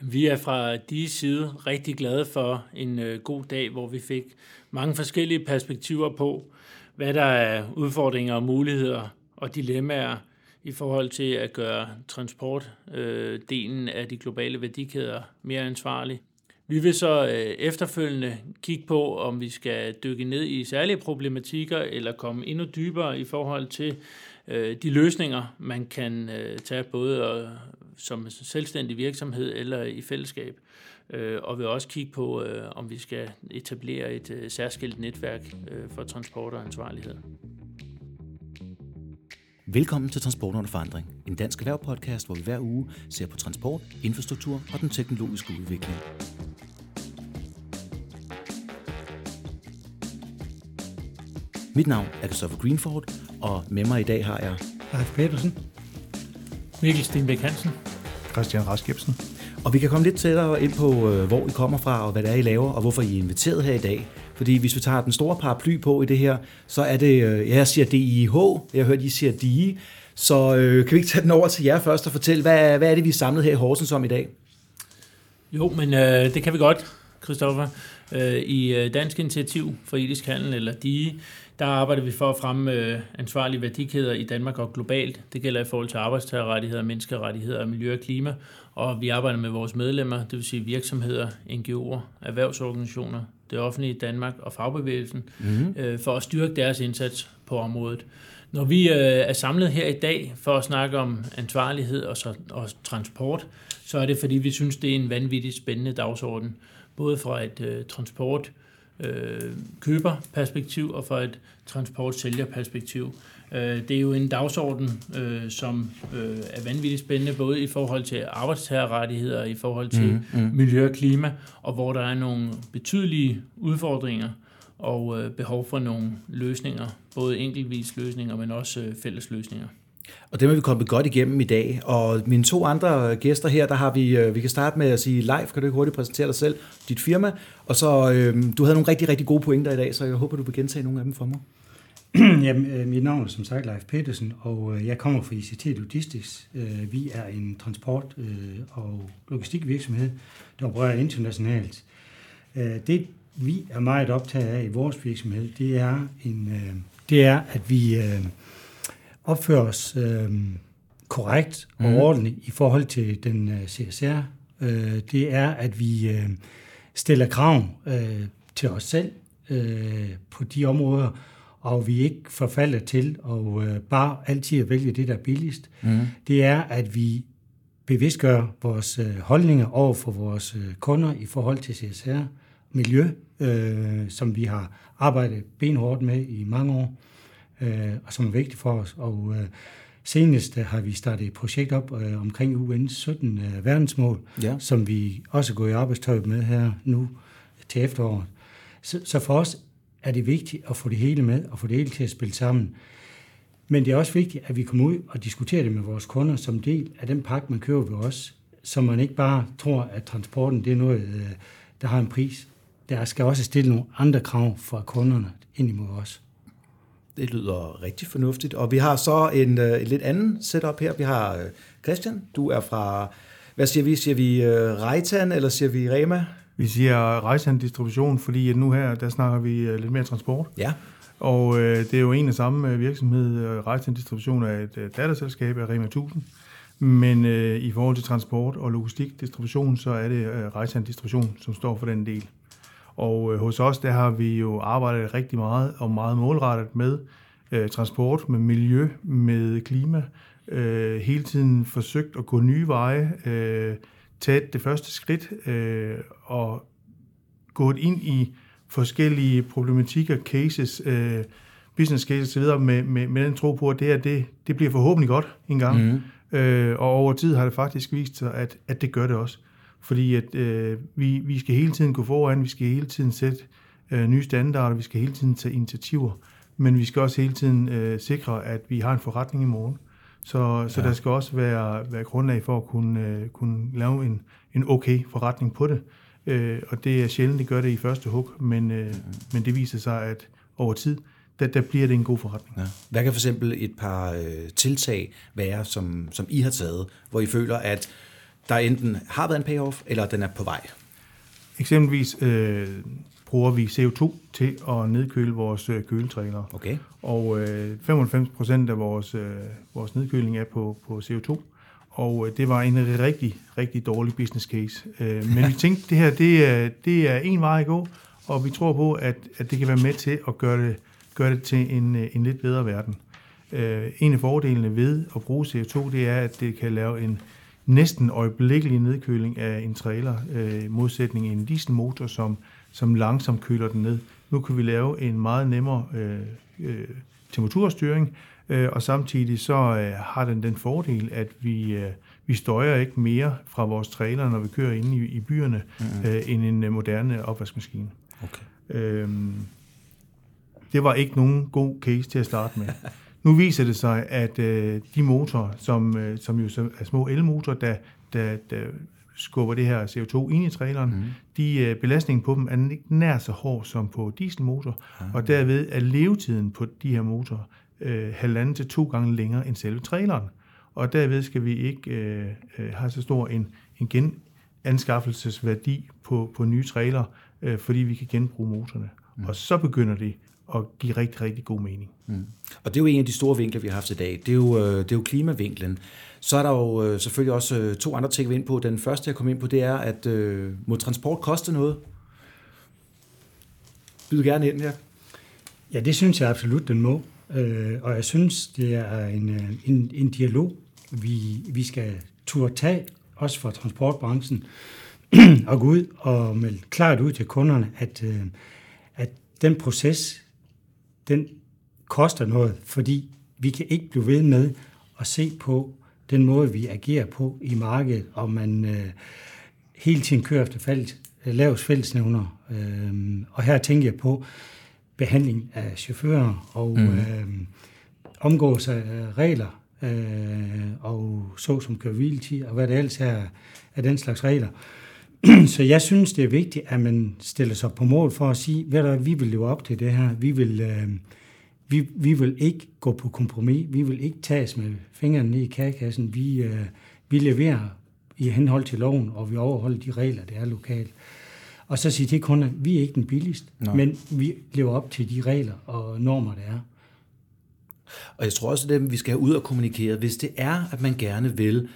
Vi er fra de side rigtig glade for en øh, god dag, hvor vi fik mange forskellige perspektiver på, hvad der er udfordringer og muligheder og dilemmaer i forhold til at gøre transportdelen øh, af de globale værdikæder mere ansvarlig. Vi vil så øh, efterfølgende kigge på, om vi skal dykke ned i særlige problematikker eller komme endnu dybere i forhold til de løsninger, man kan tage både som selvstændig virksomhed eller i fællesskab. Øh, og vil også kigge på, øh, om vi skal etablere et øh, særskilt netværk for transport og ansvarlighed. Velkommen til Transport under forandring, en dansk erhvervpodcast, hvor vi hver uge ser på transport, infrastruktur og den teknologiske udvikling. Mit navn er Christopher Greenford, og med mig i dag har jeg... Leif Petersen. Mikkel Stenbæk Hansen. Christian Raskebsen. Og vi kan komme lidt tættere ind på, øh, hvor I kommer fra, og hvad det er, I laver, og hvorfor I er inviteret her i dag. Fordi hvis vi tager den store paraply på i det her, så er det, øh, jeg siger DIH, jeg har hørt, I siger DI. Så øh, kan vi ikke tage den over til jer først og fortælle, hvad, hvad er det, vi er samlet her i Horsens om i dag? Jo, men øh, det kan vi godt, Christoffer. Øh, I øh, Dansk Initiativ for Etisk Handel, eller DI, der arbejder vi for at fremme øh, ansvarlige værdikæder i Danmark og globalt. Det gælder i forhold til arbejdstagerrettigheder, menneskerettigheder, miljø og klima. Og vi arbejder med vores medlemmer, det vil sige virksomheder, NGO'er, erhvervsorganisationer, det offentlige i Danmark og fagbevægelsen, mm-hmm. for at styrke deres indsats på området. Når vi er samlet her i dag for at snakke om ansvarlighed og, så, og transport, så er det fordi, vi synes, det er en vanvittigt spændende dagsorden. Både fra et uh, transport øh, køberperspektiv og fra et transportsælgerperspektiv. Øh, det er jo en dagsorden, øh, som øh, er vanvittigt spændende, både i forhold til arbejdstagerrettigheder, i forhold til mm, mm. miljø og klima, og hvor der er nogle betydelige udfordringer og øh, behov for nogle løsninger, både enkeltvis løsninger, men også øh, fælles løsninger. Og det må vi komme godt igennem i dag. Og mine to andre gæster her, der har vi, øh, vi kan starte med at sige, live, kan du ikke hurtigt præsentere dig selv, dit firma, og så, øh, du havde nogle rigtig, rigtig gode pointer i dag, så jeg håber, du vil gentage nogle af dem for mig. Jamen, øh, mit navn er som sagt Leif Petersen, og øh, jeg kommer fra ICT Logistics. Vi er en transport- og logistikvirksomhed, der opererer internationalt. Det, vi er meget optaget af i vores virksomhed, det er, en, det er at vi opfører os øh, korrekt og mm. ordentligt i forhold til den øh, CSR, øh, det er, at vi øh, stiller krav øh, til os selv øh, på de områder, og vi ikke forfalder til at øh, bare altid at vælge det, der er billigst. Mm. Det er, at vi bevidstgør vores øh, holdninger over for vores øh, kunder i forhold til CSR, miljø, øh, som vi har arbejdet benhårdt med i mange år øh, og som er vigtigt for os. Og øh, senest har vi startet et projekt op øh, omkring UN's 17 øh, verdensmål, ja. som vi også går i arbejdstøj med her nu til efteråret. Så, så for os er det vigtigt at få det hele med, og få det hele til at spille sammen. Men det er også vigtigt, at vi kommer ud og diskuterer det med vores kunder som del af den pakke, man køber ved os, så man ikke bare tror, at transporten det er noget, øh, der har en pris. Der skal også stille nogle andre krav fra kunderne ind imod os. Det lyder rigtig fornuftigt. Og vi har så en, øh, en lidt anden setup her. Vi har øh, Christian, du er fra, hvad siger vi? Siger vi uh, Reitan, eller siger vi Rema? Vi siger Reitan Distribution, fordi nu her, der snakker vi uh, lidt mere transport. Ja. Og uh, det er jo en af samme virksomhed. Reitan Distribution er et uh, datterselskab af Rema 1000. Men uh, i forhold til transport og logistik distribution, så er det uh, Reitan Distribution, som står for den del. Og øh, hos os, der har vi jo arbejdet rigtig meget og meget målrettet med øh, transport, med miljø, med klima. Øh, hele tiden forsøgt at gå nye veje, øh, tage det første skridt øh, og gået ind i forskellige problematikker, cases, øh, business cases osv. Med, med, med den tro på, at det her, det, det bliver forhåbentlig godt en gang. Mm. Øh, og over tid har det faktisk vist sig, at, at det gør det også. Fordi at, øh, vi, vi skal hele tiden gå foran, vi skal hele tiden sætte øh, nye standarder, vi skal hele tiden tage initiativer, men vi skal også hele tiden øh, sikre, at vi har en forretning i morgen. Så, så ja. der skal også være, være grundlag for at kunne, øh, kunne lave en, en okay forretning på det. Øh, og det er sjældent, det gør det i første hug, men, øh, men det viser sig, at over tid, der, der bliver det en god forretning. Ja. Hvad kan for eksempel et par øh, tiltag være, som, som I har taget, hvor I føler, at der enten har været en payoff, eller den er på vej? Eksempelvis øh, bruger vi CO2 til at nedkøle vores øh, køletræler. Okay. Og øh, 95 procent af vores, øh, vores nedkøling er på, på CO2. Og øh, det var en rigtig, rigtig dårlig business case. Øh, men vi tænkte, det her det er, det er en vej at gå, og vi tror på, at, at det kan være med til at gøre det, gøre det til en, øh, en lidt bedre verden. Øh, en af fordelene ved at bruge CO2, det er, at det kan lave en næsten øjeblikkelig nedkøling af en trailer, øh, modsætning en dieselmotor, som, som langsomt køler den ned. Nu kan vi lave en meget nemmere øh, øh, temperaturstyring, øh, og samtidig så øh, har den den fordel, at vi, øh, vi støjer ikke mere fra vores trailer, når vi kører inde i, i byerne, mm-hmm. øh, end en øh, moderne opvaskemaskine. Okay. Øhm, det var ikke nogen god case til at starte med. Nu viser det sig, at øh, de motorer, som, øh, som jo er små elmotorer, der, der, der skubber det her CO2 ind i traileren, mm. de, øh, belastningen på dem er ikke nær så hård som på dieselmotor, mm. og derved er levetiden på de her motorer øh, halvanden til to gange længere end selve traileren. Og derved skal vi ikke øh, øh, have så stor en, en genanskaffelsesværdi på, på nye trailer, øh, fordi vi kan genbruge motorerne. Mm. Og så begynder det at give rigtig, rigtig god mening. Mm. Og det er jo en af de store vinkler, vi har haft i dag. Det er jo, øh, det er jo klimavinklen. Så er der jo øh, selvfølgelig også øh, to andre ting, vi ind på. Den første, jeg kom ind på, det er, at øh, må transport koste noget? Du gerne ind her? Ja, det synes jeg absolut, den må. Øh, og jeg synes, det er en, en, en dialog, vi, vi skal turde tage, også for transportbranchen, og gå ud og melde klart ud til kunderne, at, at den proces, den koster noget, fordi vi kan ikke blive ved med at se på den måde, vi agerer på i markedet, og man øh, hele tiden kører efter fælles, lavs fællesnævner. Øh, og her tænker jeg på behandling af chauffører og mm. øh, omgåelse af regler, øh, og så som køre og hvad det ellers er af den slags regler. Så jeg synes, det er vigtigt, at man stiller sig på mål for at sige, hvad der, vi vil leve op til det her. Vi vil, øh, vi, vi vil ikke gå på kompromis. Vi vil ikke tages med fingrene ned i kagekassen. Vi, øh, vi leverer i henhold til loven, og vi overholder de regler, der er lokalt. Og så sige til kunder, vi er ikke den billigste, Nej. men vi lever op til de regler og normer, der er. Og jeg tror også, at vi skal have ud og kommunikere, hvis det er, at man gerne vil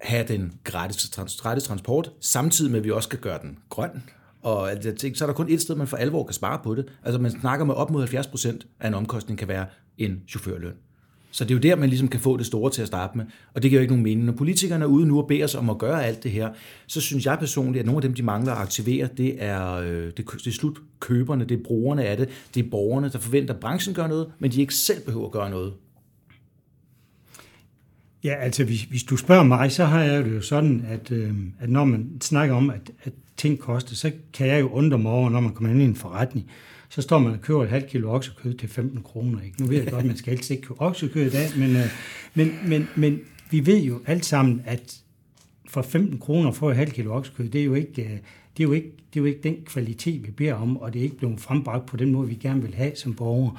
have den gratis, gratis transport, samtidig med, at vi også skal gøre den grøn. Og jeg tænker, så er der kun et sted, man for alvor kan spare på det. Altså man snakker med op mod 70 procent af en omkostning kan være en chaufførløn. Så det er jo der, man ligesom kan få det store til at starte med. Og det giver jo ikke nogen mening. Når politikerne er ude nu og beder os om at gøre alt det her, så synes jeg personligt, at nogle af dem, de mangler at aktivere, det er, øh, det, det er slut køberne, det er brugerne af det, det er borgerne, der forventer, at branchen gør noget, men de ikke selv behøver at gøre noget. Ja, altså hvis, hvis du spørger mig, så har jeg det jo sådan, at, øh, at når man snakker om, at, at ting koster, så kan jeg jo undre mig over, når man kommer ind i en forretning, så står man og køber et halvt kilo oksekød til 15 kroner. Ikke? Nu ved jeg godt, at man skal helst ikke købe oksekød i dag, men, øh, men, men, men vi ved jo alt sammen, at for 15 kroner for et halvt kilo oksekød, det er jo ikke, øh, det er jo ikke, det er jo ikke den kvalitet, vi beder om, og det er ikke blevet frembragt på den måde, vi gerne vil have som borgere.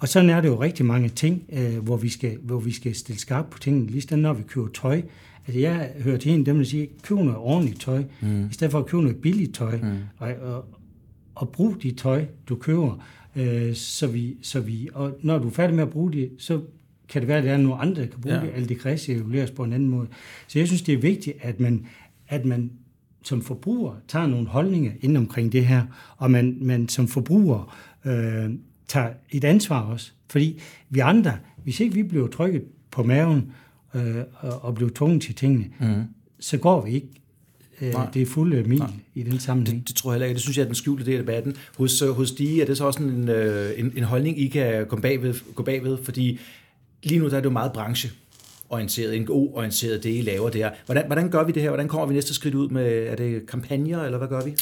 Og sådan er det jo rigtig mange ting, øh, hvor, vi skal, hvor vi skal stille skarp på tingene. Lige når vi køber tøj. Altså jeg hører til en dem, der siger, køb noget ordentligt tøj, mm. i stedet for at købe noget billigt tøj. Mm. Og, og, og brug de tøj, du køber, øh, så, vi, så vi, og når du er færdig med at bruge det, så kan det være, at der er nogle andre, der kan bruge ja. det, eller det reguleres på en anden måde. Så jeg synes, det er vigtigt, at man, at man som forbruger tager nogle holdninger ind omkring det her, og man, man som forbruger øh, tager et ansvar også. Fordi vi andre, hvis ikke vi bliver trykket på maven øh, og, og bliver tvunget til tingene, mm. så går vi ikke øh, det er fulde mil Nej. i den sammenhæng. Det, det tror jeg heller ikke. Det synes jeg er den skjulte del af debatten. Hos, øh, hos de er det så også en, øh, en, en holdning, I kan gå bagved, gå bagved, fordi lige nu der er det jo meget branche orienteret, en god orienteret det, I laver der. Hvordan, hvordan gør vi det her? Hvordan kommer vi næste skridt ud med, er det kampagner, eller hvad gør vi?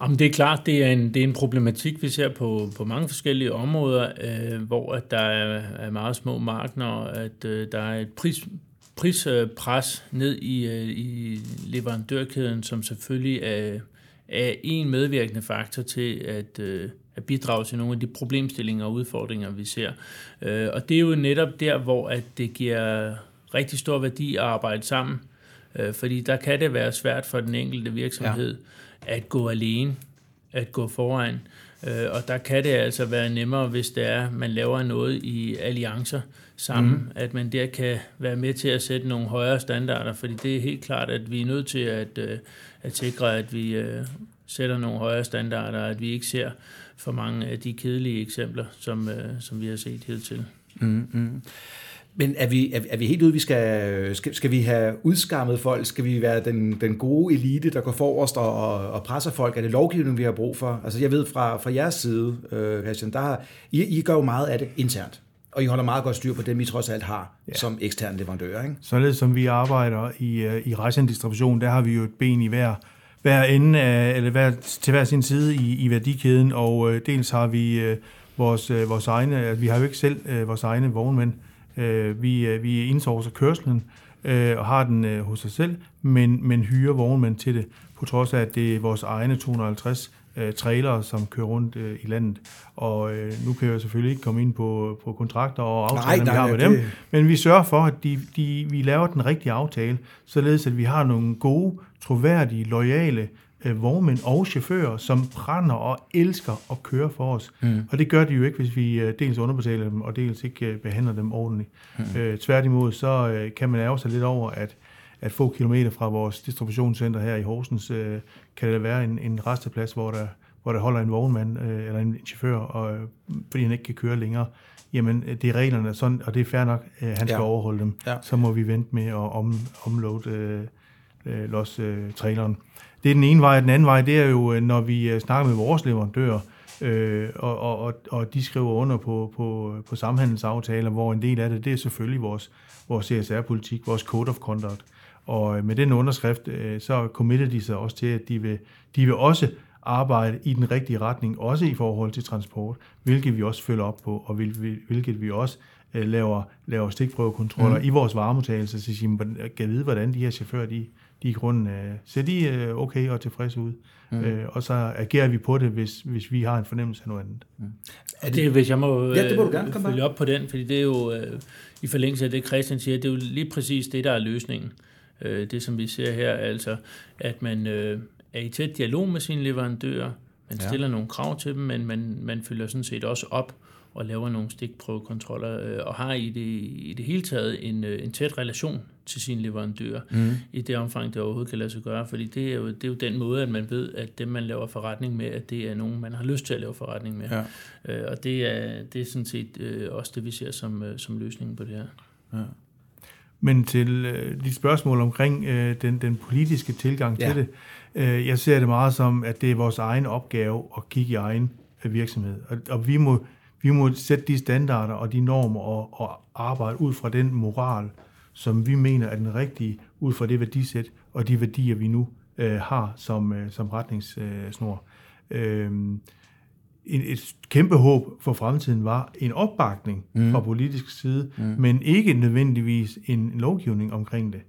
Jamen, det er klart, det er en, det er en problematik, vi ser på, på mange forskellige områder, øh, hvor at der er, er meget små markeder, at øh, der er et pris, prispres ned i, øh, i leverandørkæden, som selvfølgelig er, er en medvirkende faktor til at, øh, at bidrage til nogle af de problemstillinger og udfordringer, vi ser. Øh, og det er jo netop der, hvor at det giver rigtig stor værdi at arbejde sammen Øh, fordi der kan det være svært for den enkelte virksomhed ja at gå alene, at gå foran. Øh, og der kan det altså være nemmere, hvis det er, man laver noget i alliancer sammen, mm. at man der kan være med til at sætte nogle højere standarder, fordi det er helt klart, at vi er nødt til at, øh, at sikre, at vi øh, sætter nogle højere standarder, at vi ikke ser for mange af de kedelige eksempler, som, som vi har set hidtil. Mm, mm. Men er vi, er, er vi helt ude, vi skal, skal, skal vi have udskammet folk? Skal vi være den, den gode elite, der går forrest og, og, og presser folk? Er det lovgivning, vi har brug for? Altså jeg ved fra, fra jeres side, øh, Christian, der har, I, I gør jo meget af det internt. Og I holder meget godt styr på dem, I trods alt har ja. som ekstern leverandør, ikke? Således som vi arbejder i, øh, i rejsendistribution, der har vi jo et ben i hver, hver ende af, eller hver, til hver sin side i, i værdikæden, og øh, dels har vi øh, vores, øh, vores egne, altså, vi har jo ikke selv øh, vores egne vognmænd, Øh, øh, vi indsourcer kørslen øh, og har den øh, hos os selv, men, men hyrer vognmænd til det, på trods af, at det er vores egne 250 øh, trailere, som kører rundt øh, i landet. Og øh, nu kan jeg selvfølgelig ikke komme ind på, på kontrakter og aftaler, vi har med det... dem, men vi sørger for, at de, de, vi laver den rigtige aftale, således at vi har nogle gode, troværdige, lojale øh, vognmænd og chauffører, som brænder og elsker at køre for os. Mm. Og det gør de jo ikke, hvis vi øh, dels underbetaler dem, og dels ikke øh, behandler dem ordentligt. Mm. Øh, tværtimod, så øh, kan man ærge sig lidt over, at at få kilometer fra vores distributionscenter her i Horsens, øh, kan der være en, en resteplads, hvor der, hvor der holder en vognmand øh, eller en chauffør, og, øh, fordi han ikke kan køre længere. Jamen, øh, det er reglerne, sådan, og det er fair nok, øh, han skal ja. overholde dem. Ja. Så må vi vente med at om, omload øh, øh, los øh, traileren. Det er den ene vej. Den anden vej, det er jo, øh, når vi øh, snakker med vores leverandører, øh, og, og, og de skriver under på, på, på samhandelsaftaler, hvor en del af det, det er selvfølgelig vores, vores CSR-politik, vores Code of Conduct. Og øh, med den underskrift, så committer de sig også til, at de vil, de vil også arbejde i den rigtige retning, også i forhold til transport, hvilket vi også følger op på, og hvilket vi også laver, laver stikprøvekontroller mm. i vores varemodtagelse, så siger, kan vide, hvordan de her chauffører, de, de i grunden øh, ser de øh, okay og tilfredse ud. Mm. Øh, og så agerer vi på det, hvis, hvis vi har en fornemmelse af noget andet. Mm. Er det, hvis jeg må, ja, det må du gerne komme følge op på den, fordi det er jo, øh, i forlængelse af det, Christian siger, det er jo lige præcis det, der er løsningen. Øh, det, som vi ser her, altså, at man øh, er i tæt dialog med sine leverandører, man stiller ja. nogle krav til dem, men man, man følger sådan set også op og laver nogle stikprøvekontroller, øh, og har i det, i det hele taget en, øh, en tæt relation til sine leverandører, mm. i det omfang, det overhovedet kan lade sig gøre, fordi det er, jo, det er jo den måde, at man ved, at dem, man laver forretning med, at det er nogen, man har lyst til at lave forretning med. Ja. Øh, og det er, det er sådan set øh, også det, vi ser som, øh, som løsningen på det her. Ja. Men til øh, dit spørgsmål omkring øh, den, den politiske tilgang ja. til det, øh, jeg ser det meget som, at det er vores egen opgave at kigge i egen virksomhed. Og, og vi må vi må sætte de standarder og de normer og, og arbejde ud fra den moral, som vi mener er den rigtige, ud fra det værdisæt og de værdier, vi nu øh, har som, øh, som retningssnor. Øh, et kæmpe håb for fremtiden var en opbakning mm. fra politisk side, mm. men ikke nødvendigvis en lovgivning omkring det.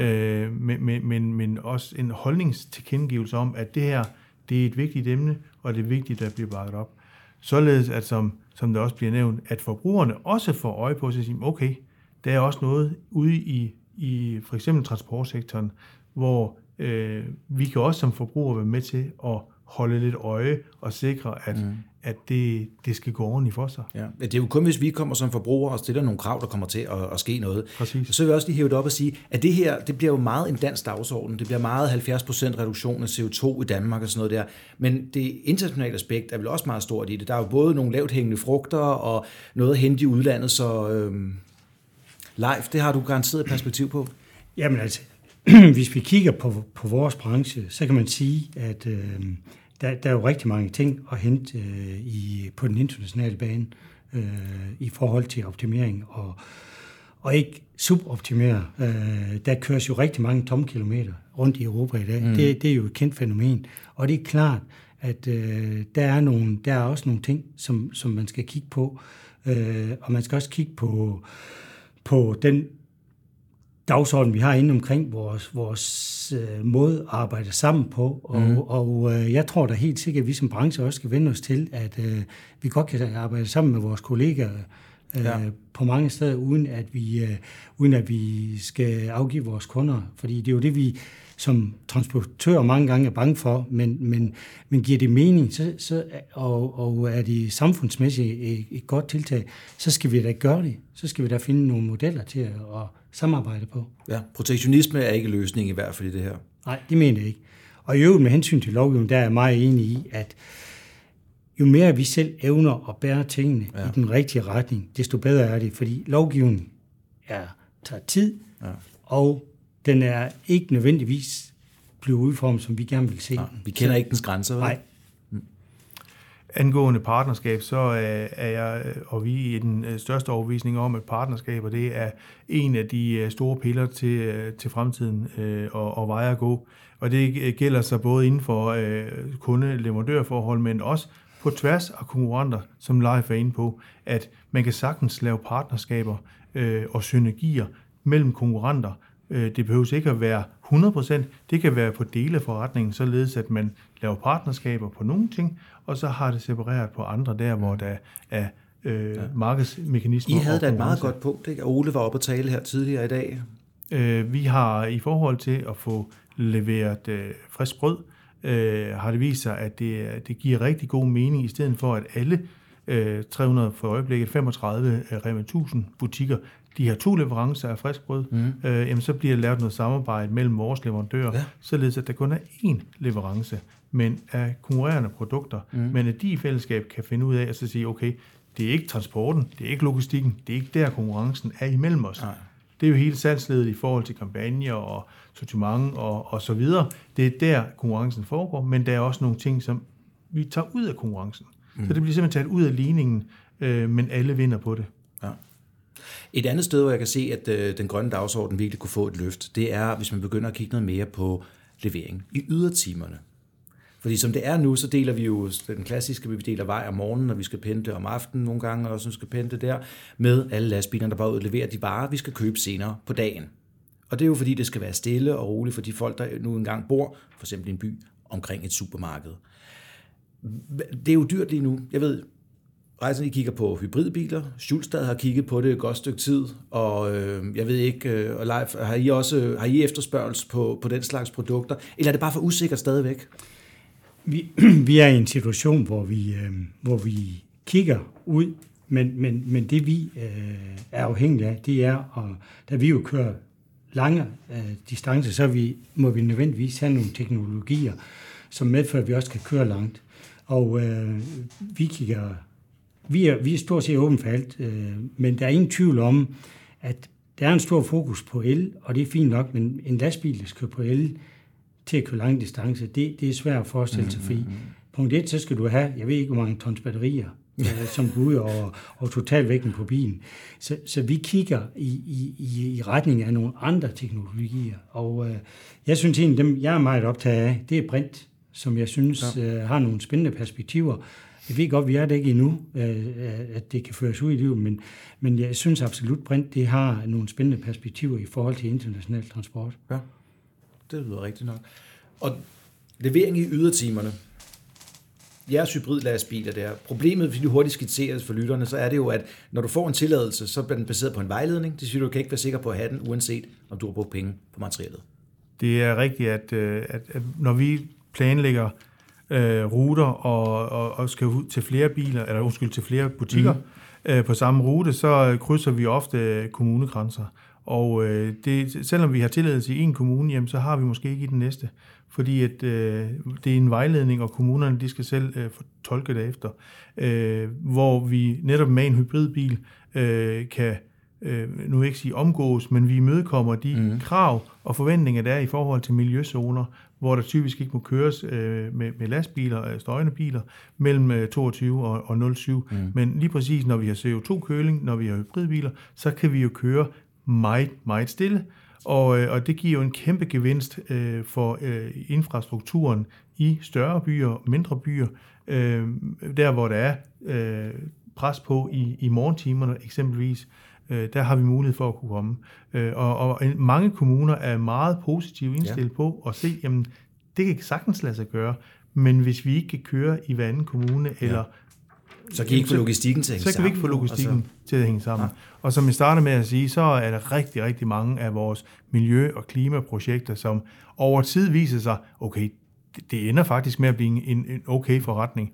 Øh, men, men, men, men også en holdningstilkendegivelse om, at det her det er et vigtigt emne, og det er vigtigt, at det bliver bakket op. Således at som som det også bliver nævnt, at forbrugerne også får øje på sig og siger, okay, der er også noget ude i, i for eksempel transportsektoren, hvor øh, vi kan også som forbrugere være med til at holde lidt øje og sikre, at, mm. at det, det skal gå ordentligt for sig. Ja. Det er jo kun, hvis vi kommer som forbrugere og stiller nogle krav, der kommer til at, at ske noget. Præcis. Så vil jeg også lige hæve det op og sige, at det her, det bliver jo meget en dansk dagsorden. Det bliver meget 70% reduktion af CO2 i Danmark og sådan noget der. Men det internationale aspekt er vel også meget stort i det. Der er jo både nogle lavt hængende frugter og noget at hente i udlandet, så øhm, live, det har du garanteret perspektiv på. Jamen altså, hvis vi kigger på, på vores branche, så kan man sige, at øh, der, der er jo rigtig mange ting at hente øh, i, på den internationale bane øh, i forhold til optimering og, og ikke suboptimere. Øh, der køres jo rigtig mange tomkilometer rundt i Europa i dag. Mm. Det, det er jo et kendt fænomen. Og det er klart, at øh, der, er nogle, der er også nogle ting, som, som man skal kigge på. Øh, og man skal også kigge på, på den dagsorden, vi har inde omkring vores, vores øh, måde at arbejde sammen på. Og, mm. og øh, jeg tror da helt sikkert, at vi som branche også skal vende os til, at øh, vi godt kan arbejde sammen med vores kollegaer øh, ja. på mange steder, uden at, vi, øh, uden at vi skal afgive vores kunder. Fordi det er jo det, vi som transportør mange gange er bange for, men, men, men giver det mening, så, så, og, og er det samfundsmæssigt et, et godt tiltag, så skal vi da gøre det. Så skal vi da finde nogle modeller til at, at samarbejde på. Ja, protektionisme er ikke løsning i hvert fald i det her. Nej, det mener jeg ikke. Og i øvrigt med hensyn til lovgivningen, der er jeg meget enig i, at jo mere vi selv evner at bære tingene ja. i den rigtige retning, desto bedre er det, fordi lovgivningen er, tager tid, ja. og den er ikke nødvendigvis blevet udformet, som vi gerne vil se. Ja, vi kender så, ikke dens grænser, vel? Nej. Mm. Angående partnerskab, så er jeg og vi i den øh, største overvisning om, at partnerskaber det er en af de øh, store piller til, øh, til fremtiden og, og veje at gå. Og det gælder sig både inden for kunde-leverandørforhold, men også på tværs af konkurrenter, som Leif er inde på, at man kan sagtens lave partnerskaber og synergier mellem konkurrenter, Øh, det behøver ikke at være 100%, det kan være på dele af forretningen, således at man laver partnerskaber på nogle ting, og så har det separeret på andre der, hvor der er øh, ja. markedsmekanismer. I havde da et meget godt punkt, ikke? Ole var oppe at tale her tidligere i dag. Øh, vi har i forhold til at få leveret øh, frisk brød, øh, har det vist sig, at det, det giver rigtig god mening, i stedet for at alle øh, 300 for øjeblikket 35 Rema 1000 butikker de her to leverancer af friskbrød, mm. øh, jamen så bliver der lavet noget samarbejde mellem vores leverandører, ja. således at der kun er én leverance, men af konkurrerende produkter, mm. men at de i fællesskab kan finde ud af at så sige, okay, det er ikke transporten, det er ikke logistikken, det er ikke der konkurrencen er imellem os. Nej. Det er jo hele salgsledet i forhold til kampagner og sortiment og, og så videre. Det er der konkurrencen foregår, men der er også nogle ting, som vi tager ud af konkurrencen. Mm. Så det bliver simpelthen taget ud af ligningen, øh, men alle vinder på det. Et andet sted, hvor jeg kan se, at øh, den grønne dagsorden virkelig kunne få et løft, det er, hvis man begynder at kigge noget mere på levering i ydertimerne. Fordi som det er nu, så deler vi jo den klassiske, vi deler vej om morgenen, når vi skal pente om aftenen nogle gange, og så skal pente der, med alle lastbilerne, der bare udleverer de varer, vi skal købe senere på dagen. Og det er jo fordi, det skal være stille og roligt for de folk, der nu engang bor, for eksempel i en by, omkring et supermarked. Det er jo dyrt lige nu. Jeg ved, Rejsen, I kigger på hybridbiler. Schulstad har kigget på det et godt stykke tid, og øh, jeg ved ikke, øh, og Leif, har I også har I efterspørgsel på, på den slags produkter, eller er det bare for usikkert stadigvæk? Vi, vi er i en situation, hvor vi, øh, hvor vi kigger ud, men, men, men det vi øh, er afhængige af, det er, og da vi jo kører lange øh, distancer, så vi, må vi nødvendigvis have nogle teknologier, som medfører, at vi også kan køre langt. Og øh, vi kigger vi er, vi er stort set åbent for alt, øh, men der er ingen tvivl om, at der er en stor fokus på el, og det er fint nok, men en lastbil, der skal på el til at køre lang distance, det, det er svært at forestille sig, fordi punkt 1, så skal du have, jeg ved ikke, hvor mange tons batterier, øh, som går ud over, over totalvægten på bilen. Så, så vi kigger i, i, i retning af nogle andre teknologier, og øh, jeg synes egentlig, dem jeg er meget optaget af, det er brint, som jeg synes ja. øh, har nogle spændende perspektiver, jeg ved godt, vi er det ikke endnu, øh, at det kan føres ud i livet, men, men jeg synes absolut, brint det har nogle spændende perspektiver i forhold til international transport. Ja, det lyder rigtigt nok. Og levering i ydertimerne, jeres hybridlastbiler der, problemet, hvis du hurtigt skitseres for lytterne, så er det jo, at når du får en tilladelse, så bliver den baseret på en vejledning. Det siger du, kan ikke være sikker på at have den, uanset om du har brugt penge på materialet. Det er rigtigt, at, øh, at, at når vi planlægger øh, ruter og, og, og skal ud til flere biler, eller undskyld, til flere butikker mm. øh, på samme rute, så krydser vi ofte kommunegrænser. Og øh, det, selvom vi har tilladelse i en kommune, jamen, så har vi måske ikke i den næste, fordi at, øh, det er en vejledning, og kommunerne de skal selv øh, tolke det efter, øh, hvor vi netop med en hybridbil øh, kan øh, nu vil jeg ikke sige omgås, men vi imødekommer de mm. krav og forventninger, der er i forhold til miljøzoner, hvor der typisk ikke må køres øh, med, med lastbiler, øh, støjende biler, mellem øh, 22 og, og 07. Mm. Men lige præcis, når vi har CO2-køling, når vi har hybridbiler, så kan vi jo køre meget, meget stille. Og, øh, og det giver jo en kæmpe gevinst øh, for øh, infrastrukturen i større byer og mindre byer, øh, der hvor der er øh, pres på i, i morgentimerne eksempelvis øh, der har vi mulighed for at kunne komme. Øh, og, og mange kommuner er meget positivt indstillet ja. på at se, jamen det kan sagtens lade sig gøre, men hvis vi ikke kan køre i hver anden kommune, eller Så kan I ikke få logistikken til at hænge Så kan vi ikke få sammen, logistikken altså. til at hænge sammen. Nej. Og som jeg startede med at sige, så er der rigtig, rigtig mange af vores miljø- og klimaprojekter, som over tid viser sig, okay, det, det ender faktisk med at blive en, en okay forretning.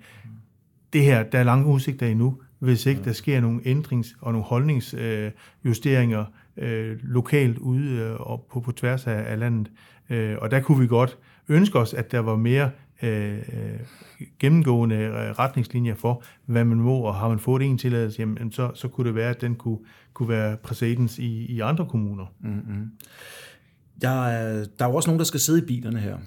Det her, der er lange udsigter endnu, hvis ikke der sker nogle ændrings- og nogle holdningsjusteringer øh, lokalt ude øh, og på, på tværs af, af landet. Øh, og der kunne vi godt ønske os, at der var mere øh, øh, gennemgående øh, retningslinjer for, hvad man må, og har man fået en tilladelse, jamen, så, så kunne det være, at den kunne, kunne være præcedens i, i andre kommuner. Der er, der er jo også nogen, der skal sidde i bilerne her.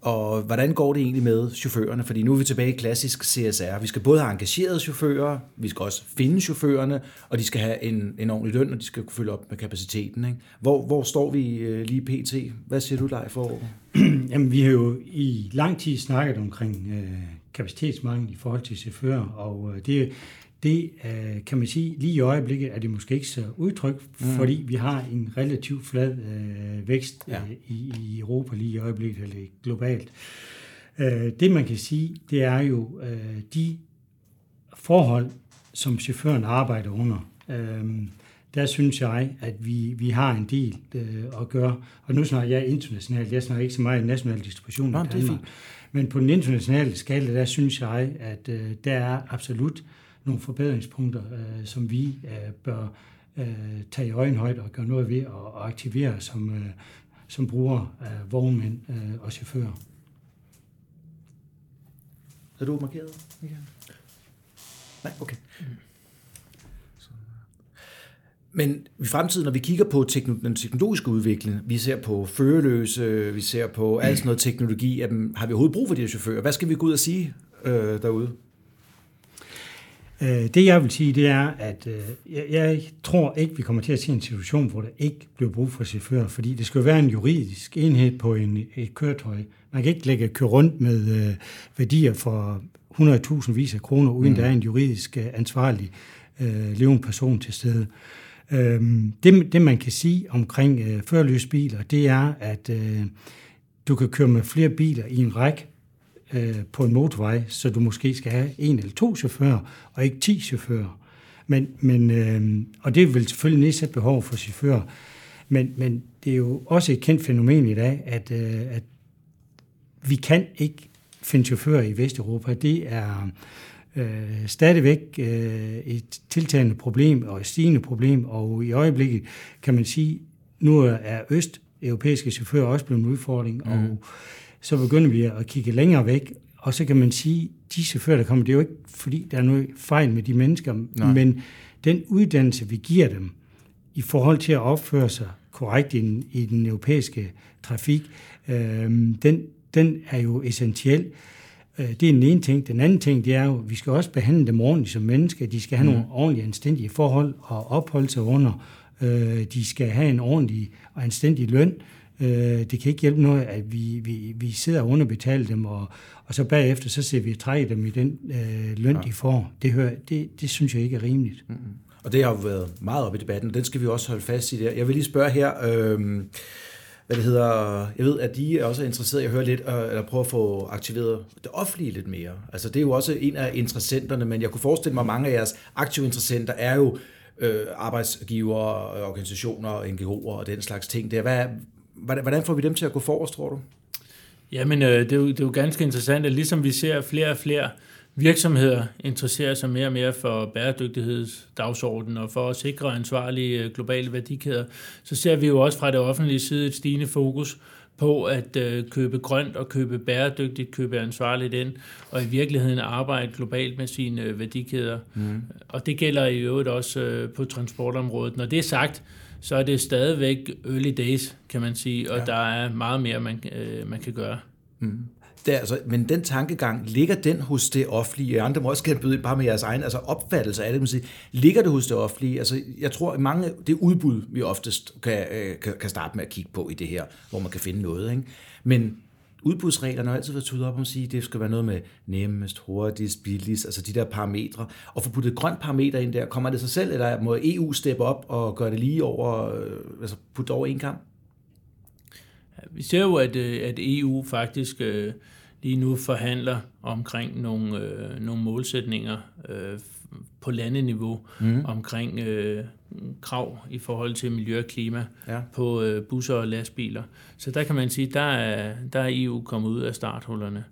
Og hvordan går det egentlig med chaufførerne? Fordi nu er vi tilbage i klassisk CSR. Vi skal både have engagerede chauffører, vi skal også finde chaufførerne, og de skal have en, en ordentlig løn, og de skal kunne følge op med kapaciteten. Ikke? Hvor, hvor står vi øh, lige pt? Hvad siger du, Leif, for? Jamen, vi har jo i lang tid snakket omkring øh, kapacitetsmangel i forhold til chauffører, og øh, det, det øh, kan man sige, lige i øjeblikket er det måske ikke så udtryk, mm. fordi vi har en relativt flad øh, vækst Ja. øh, i, i Europa lige i øjeblikket, eller globalt. Øh, det man kan sige, det er jo øh, de forhold, som chaufføren arbejder under. Øh, der synes jeg, at vi, vi har en del øh, at gøre. Og nu snakker jeg internationalt, jeg snakker ikke så meget national distribution Nå, i Danmark. Men på den internationale skala, der synes jeg, at øh, der er absolut nogle forbedringspunkter, øh, som vi øh, bør øh, tage i øjenhøjde og gøre noget ved og, og aktivere som, øh, som bruger af vognmænd øh, og chauffører. Er du markeret, Michael? Nej, okay. Men i fremtiden, når vi kigger på den teknologiske udvikling, vi ser på førerløse, vi ser på alt sådan noget teknologi, jamen, har vi overhovedet brug for de her chauffører? Hvad skal vi gå ud og sige øh, derude? Øh, Det jeg vil sige, det er, at øh, jeg, jeg tror ikke, vi kommer til at se en situation, hvor der ikke bliver brug for chauffører, fordi det skal jo være en juridisk enhed på en, et køretøj. Man kan ikke lægge køre rundt med øh, værdier for 100.000 vis af kroner, uden mm. der er en juridisk ansvarlig øh, levende person til stede. Øhm, det, det man kan sige omkring øh, førerløse biler, det er, at øh, du kan køre med flere biler i en række øh, på en motorvej, så du måske skal have en eller to chauffører, og ikke ti chauffører. Men, men, øh, og det vil selvfølgelig nedsætte behov for chauffører. Men, men det er jo også et kendt fænomen i dag, at, øh, at vi kan ikke finde chauffører i Vesteuropa. Det er øh, stadigvæk øh, et tiltagende problem og et stigende problem, og i øjeblikket kan man sige, nu er østeuropæiske chauffører også blevet en udfordring, mm. og mhm så begynder vi at kigge længere væk, og så kan man sige, de chauffører, der kommer, det er jo ikke, fordi der er noget fejl med de mennesker, Nej. men den uddannelse, vi giver dem, i forhold til at opføre sig korrekt i den, i den europæiske trafik, øh, den, den er jo essentiel. Øh, Det er den ene ting. Den anden ting, det er jo, at vi skal også behandle dem ordentligt som mennesker. De skal have mm. nogle ordentlige, anstændige forhold og opholde sig under. Øh, De skal have en ordentlig og anstændig løn. Øh, Det kan ikke hjælpe noget, at vi, vi, vi sidder og underbetaler dem, og, og så bagefter så ser vi trække dem i den øh, løn, ja. de får. Det, hører, det, det synes jeg ikke er rimeligt. Mm. Og det har jo været meget op i debatten, og den skal vi også holde fast i der. Jeg vil lige spørge her, øh, hvad det hedder, jeg ved, at de er også interesseret i at høre lidt, øh, eller prøve at få aktiveret det offentlige lidt mere. Altså det er jo også en af interessenterne, men jeg kunne forestille mig, at mange af jeres aktive interessenter er jo øh, arbejdsgiver, organisationer, NGO'er og den slags ting. Der. Hvad, hvordan får vi dem til at gå forrest, tror du? Jamen, øh, det, er jo, det er jo ganske interessant, at ligesom vi ser flere og flere virksomheder interesserer sig mere og mere for bæredygtighedsdagsordenen og for at sikre ansvarlige øh, globale værdikæder, så ser vi jo også fra det offentlige side et stigende fokus på at øh, købe grønt og købe bæredygtigt, købe ansvarligt ind, og i virkeligheden arbejde globalt med sine øh, værdikæder. Mm. Og det gælder i øvrigt også øh, på transportområdet. Når det er sagt, så er det stadigvæk early days, kan man sige, og ja. der er meget mere, man, øh, man kan gøre. Mm. Det er altså, men den tankegang, ligger den hos det offentlige? Andre må også gerne byde bare med jeres egen altså opfattelse af det. Man siger, ligger det hos det offentlige? Altså, jeg tror, at mange det udbud, vi oftest kan, øh, kan, kan starte med at kigge på i det her, hvor man kan finde noget. Ikke? Men udbudsreglerne har altid været tudet op om at sige, at det skal være noget med nemmest, hurtigst, billigst, altså de der parametre. Og få puttet et grønt parameter ind der, kommer det sig selv, eller må EU steppe op og gøre det lige over, øh, altså putte over en kamp? Vi ser jo, at, øh, at EU faktisk øh, lige nu forhandler omkring nogle, øh, nogle målsætninger øh, på landeniveau mm. omkring øh, krav i forhold til miljø og klima ja. på øh, busser og lastbiler. Så der kan man sige, der er, der er EU kommet ud af starthullerne.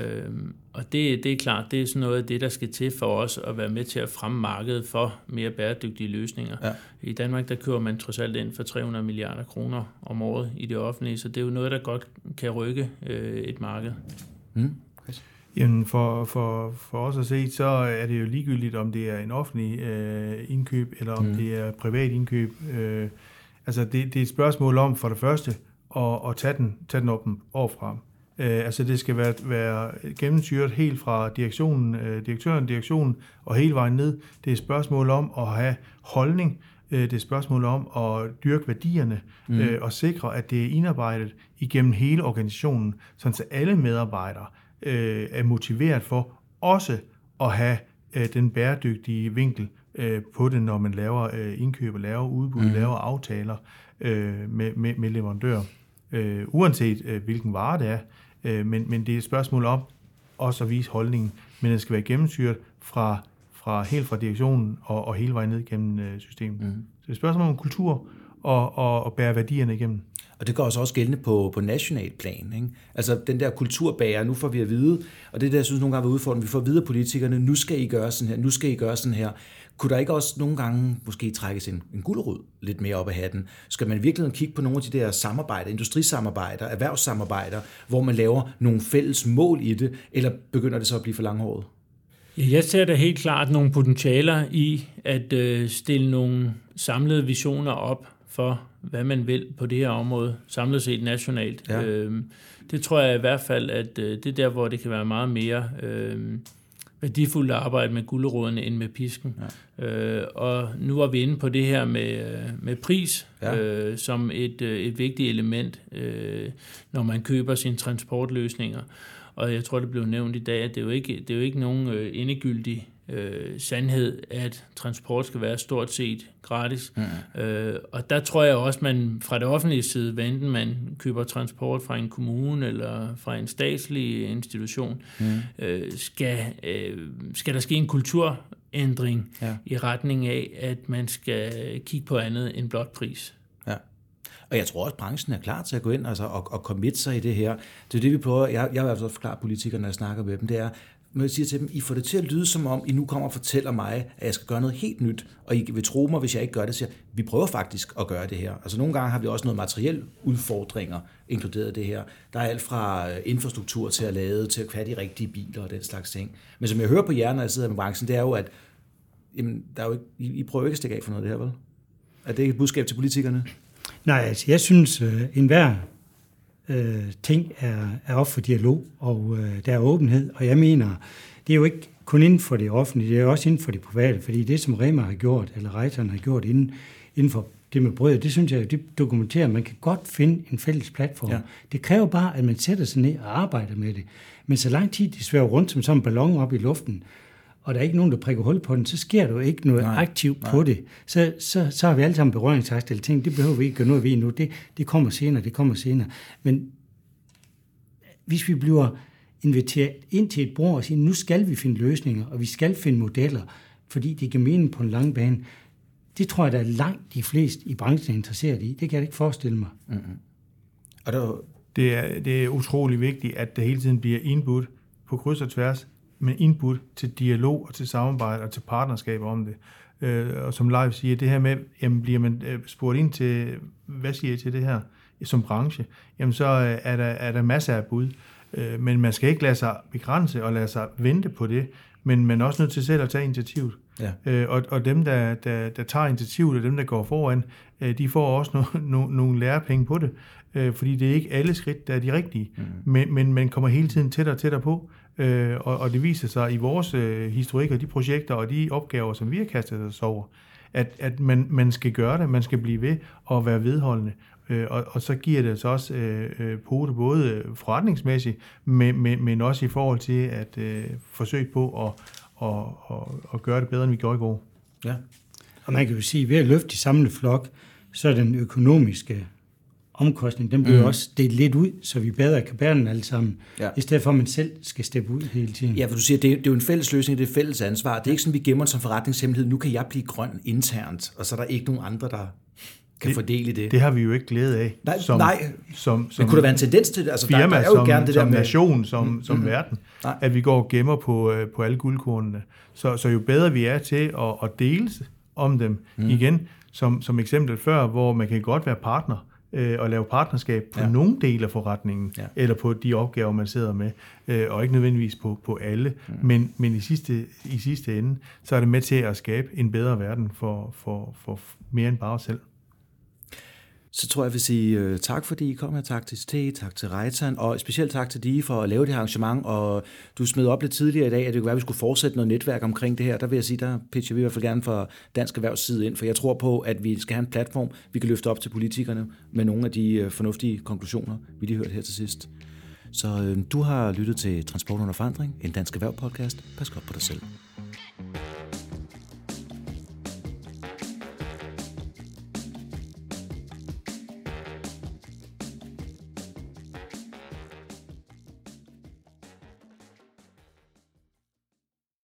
Øhm, og det, det er klart, det er sådan noget af det, der skal til for os at være med til at fremme markedet for mere bæredygtige løsninger. Ja. I Danmark, der kører man trods alt ind for 300 milliarder kroner om året i det offentlige, så det er jo noget, der godt kan rykke øh, et marked. Mm. Jamen for, for, for os at se, så er det jo ligegyldigt, om det er en offentlig øh, indkøb, eller om mm. det er privat indkøb. Øh, altså det, det er et spørgsmål om for det første at, at tage, den, tage den op overfra. Øh, altså det skal være, være gennemsyret helt fra direktionen, øh, direktøren, direktionen og hele vejen ned. Det er et spørgsmål om at have holdning. Øh, det er et spørgsmål om at dyrke værdierne mm. øh, og sikre, at det er indarbejdet igennem hele organisationen, så alle medarbejdere øh, er motiveret for også at have øh, den bæredygtige vinkel øh, på det, når man laver øh, indkøb laver udbud, mm. laver aftaler øh, med, med, med leverandører. Øh, uanset øh, hvilken vare det er, Øh, men, men det er et spørgsmål om også at vise holdningen, men det skal være gennemsyret fra, fra helt fra direktionen og, og hele vejen ned igennem øh, systemet. Mm. Så det er et spørgsmål om kultur og, og, og bære værdierne igennem. Og det går også også gældende på, på national plan. Ikke? Altså den der kulturbærer, nu får vi at vide, og det er det, jeg synes nogle gange er udfordrende, vi får at vide af politikerne, nu skal I gøre sådan her, nu skal I gøre sådan her. Kunne der ikke også nogle gange måske trækkes en, en guldrød lidt mere op af hatten? Skal man virkelig kigge på nogle af de der samarbejder, industrisamarbejder, erhvervssamarbejder, hvor man laver nogle fælles mål i det, eller begynder det så at blive for langhåret? Ja, jeg ser da helt klart nogle potentialer i at øh, stille nogle samlede visioner op for, hvad man vil på det her område, samlet set nationalt. Ja. Øh, det tror jeg i hvert fald, at øh, det er der, hvor det kan være meget mere... Øh, værdifuldt at arbejde med gulderådene end med pisken. Ja. Øh, og nu var vi inde på det her med, øh, med pris ja. øh, som et, øh, et vigtigt element, øh, når man køber sine transportløsninger. Og jeg tror, det blev nævnt i dag, at det er jo ikke, det er jo ikke nogen øh, endegyldig øh, sandhed, at transport skal være stort set gratis. Mm. Øh, og der tror jeg også, man fra det offentlige side, hvad enten man køber transport fra en kommune eller fra en statslig institution, mm. øh, skal, øh, skal der ske en kulturændring ja. i retning af, at man skal kigge på andet end blot pris. Og jeg tror også, at branchen er klar til at gå ind altså, og, og committe sig i det her. Det er det, vi prøver. Jeg, jeg vil altså forklare politikerne, når jeg snakker med dem. Det er, når jeg siger til dem, I får det til at lyde som om, I nu kommer og fortæller mig, at jeg skal gøre noget helt nyt, og I vil tro mig, hvis jeg ikke gør det, så vi prøver faktisk at gøre det her. Altså nogle gange har vi også noget materiel udfordringer inkluderet det her. Der er alt fra øh, infrastruktur til at lade, til at have de rigtige biler og den slags ting. Men som jeg hører på jer, når jeg sidder med branchen, det er jo, at jamen, der er jo ikke, I, I prøver ikke at stikke af for noget af det her, vel? Er det ikke et budskab til politikerne? Nej, altså jeg synes, øh, enhver øh, ting er, er op for dialog, og øh, der er åbenhed. Og jeg mener, det er jo ikke kun inden for det offentlige, det er også inden for det private, fordi det, som Rema har gjort, eller Reiteren har gjort inden, inden for det med brød, det synes jeg, det dokumenterer, at man kan godt finde en fælles platform. Ja. Det kræver bare, at man sætter sig ned og arbejder med det. Men så lang tid de svæver rundt som sådan en ballon op i luften, og der er ikke nogen, der prikker hul på den, så sker der jo ikke noget nej, aktivt nej. på det. Så, så, så har vi alle sammen berøringsangst, eller ting, det behøver vi ikke gøre noget ved nu. Det, det kommer senere, det kommer senere. Men hvis vi bliver inviteret ind til et bord og siger, nu skal vi finde løsninger, og vi skal finde modeller, fordi det giver mening på en lang bane, det tror jeg, der er langt de fleste i branchen er interesseret i. Det kan jeg ikke forestille mig. Mm-hmm. Og der... det, er, det er utrolig vigtigt, at der hele tiden bliver input på kryds og tværs, men input til dialog og til samarbejde og til partnerskab om det. Øh, og som Leif siger, det her med, jamen bliver man øh, spurgt ind til, hvad siger I til det her som branche, jamen så øh, er der, er der masser af bud. Øh, men man skal ikke lade sig begrænse og lade sig vente på det, men man er også nødt til selv at tage initiativet. Ja. Øh, og, og dem, der, der, der tager initiativet, og dem, der går foran, øh, de får også no, no, nogle lærepenge på det, øh, fordi det er ikke alle skridt, der er de rigtige, mm. men, men man kommer hele tiden tættere og tættere på, øh, og, og det viser sig i vores øh, historik og de projekter og de opgaver, som vi har kastet os over, at, at man, man skal gøre det, man skal blive ved og være vedholdende. Øh, og, og så giver det så også øh, øh, pote både forretningsmæssigt, men, men, men også i forhold til at øh, forsøge på at, og, og, og gøre det bedre, end vi gjorde i går. Ja. Og man kan jo sige, at ved at løfte i samlet flok, så er den økonomiske omkostning, den bliver mm. også delt lidt ud, så vi bedre kan bære den alle sammen, Ja. i stedet for at man selv skal steppe ud hele tiden. Ja, for du siger, det er, det er jo en fælles løsning, det er et fælles ansvar. Det er ikke sådan, vi gemmer den som forretningshemmelighed. Nu kan jeg blive grøn internt, og så er der ikke nogen andre, der kan Det- fordele det. Det har vi jo ikke glæde af. Nej, som, nej. Som, som Men kunne der være en tendens til det? Altså, der, firma, der er jo som, gerne det der som med... nation, som, som verden, Nej. at vi går og gemmer på, øh, på alle guldkornene. Så, så jo bedre vi er til at, at dele om dem mm. igen, som, som eksempel før, hvor man kan godt være partner øh, og lave partnerskab på Ja. nogle dele af forretningen, ja. eller på de opgaver, man sidder med, øh, og ikke nødvendigvis på, på alle. Mm. Men, men i, sidste, i sidste ende, så er det med til at skabe en bedre verden for, for, for mere end bare os selv. Så tror jeg, jeg vil sige uh, øh, tak, fordi I kom her. Tak til ST, tak til Reitan, og specielt tak til dig for at lave det her arrangement. Og du smed op lidt tidligere i dag, at det kunne være, at vi skulle fortsætte noget netværk omkring det her. Der vil jeg sige, der pitcher vi i hvert fald gerne fra Dansk Erhvervs side ind, for jeg tror på, at vi skal have en platform, vi kan løfte op til politikerne med nogle af de uh, fornuftige konklusioner, vi lige hørte her til sidst. Så øh, du har lyttet til Transport under forandring, en dansk erhverv podcast. Pas godt på dig selv.